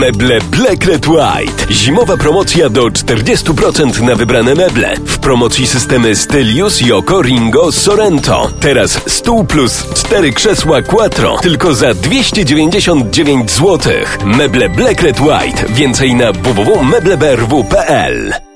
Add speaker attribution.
Speaker 1: Meble Black Red White. Zimowa promocja do 40% na wybrane meble. W promocji systemy Stylius, Yoko, Ringo, Sorento. Teraz stół plus 4 krzesła Quattro. Tylko za 299 zł. Meble Black Red White. Więcej na www.meblebrw.pl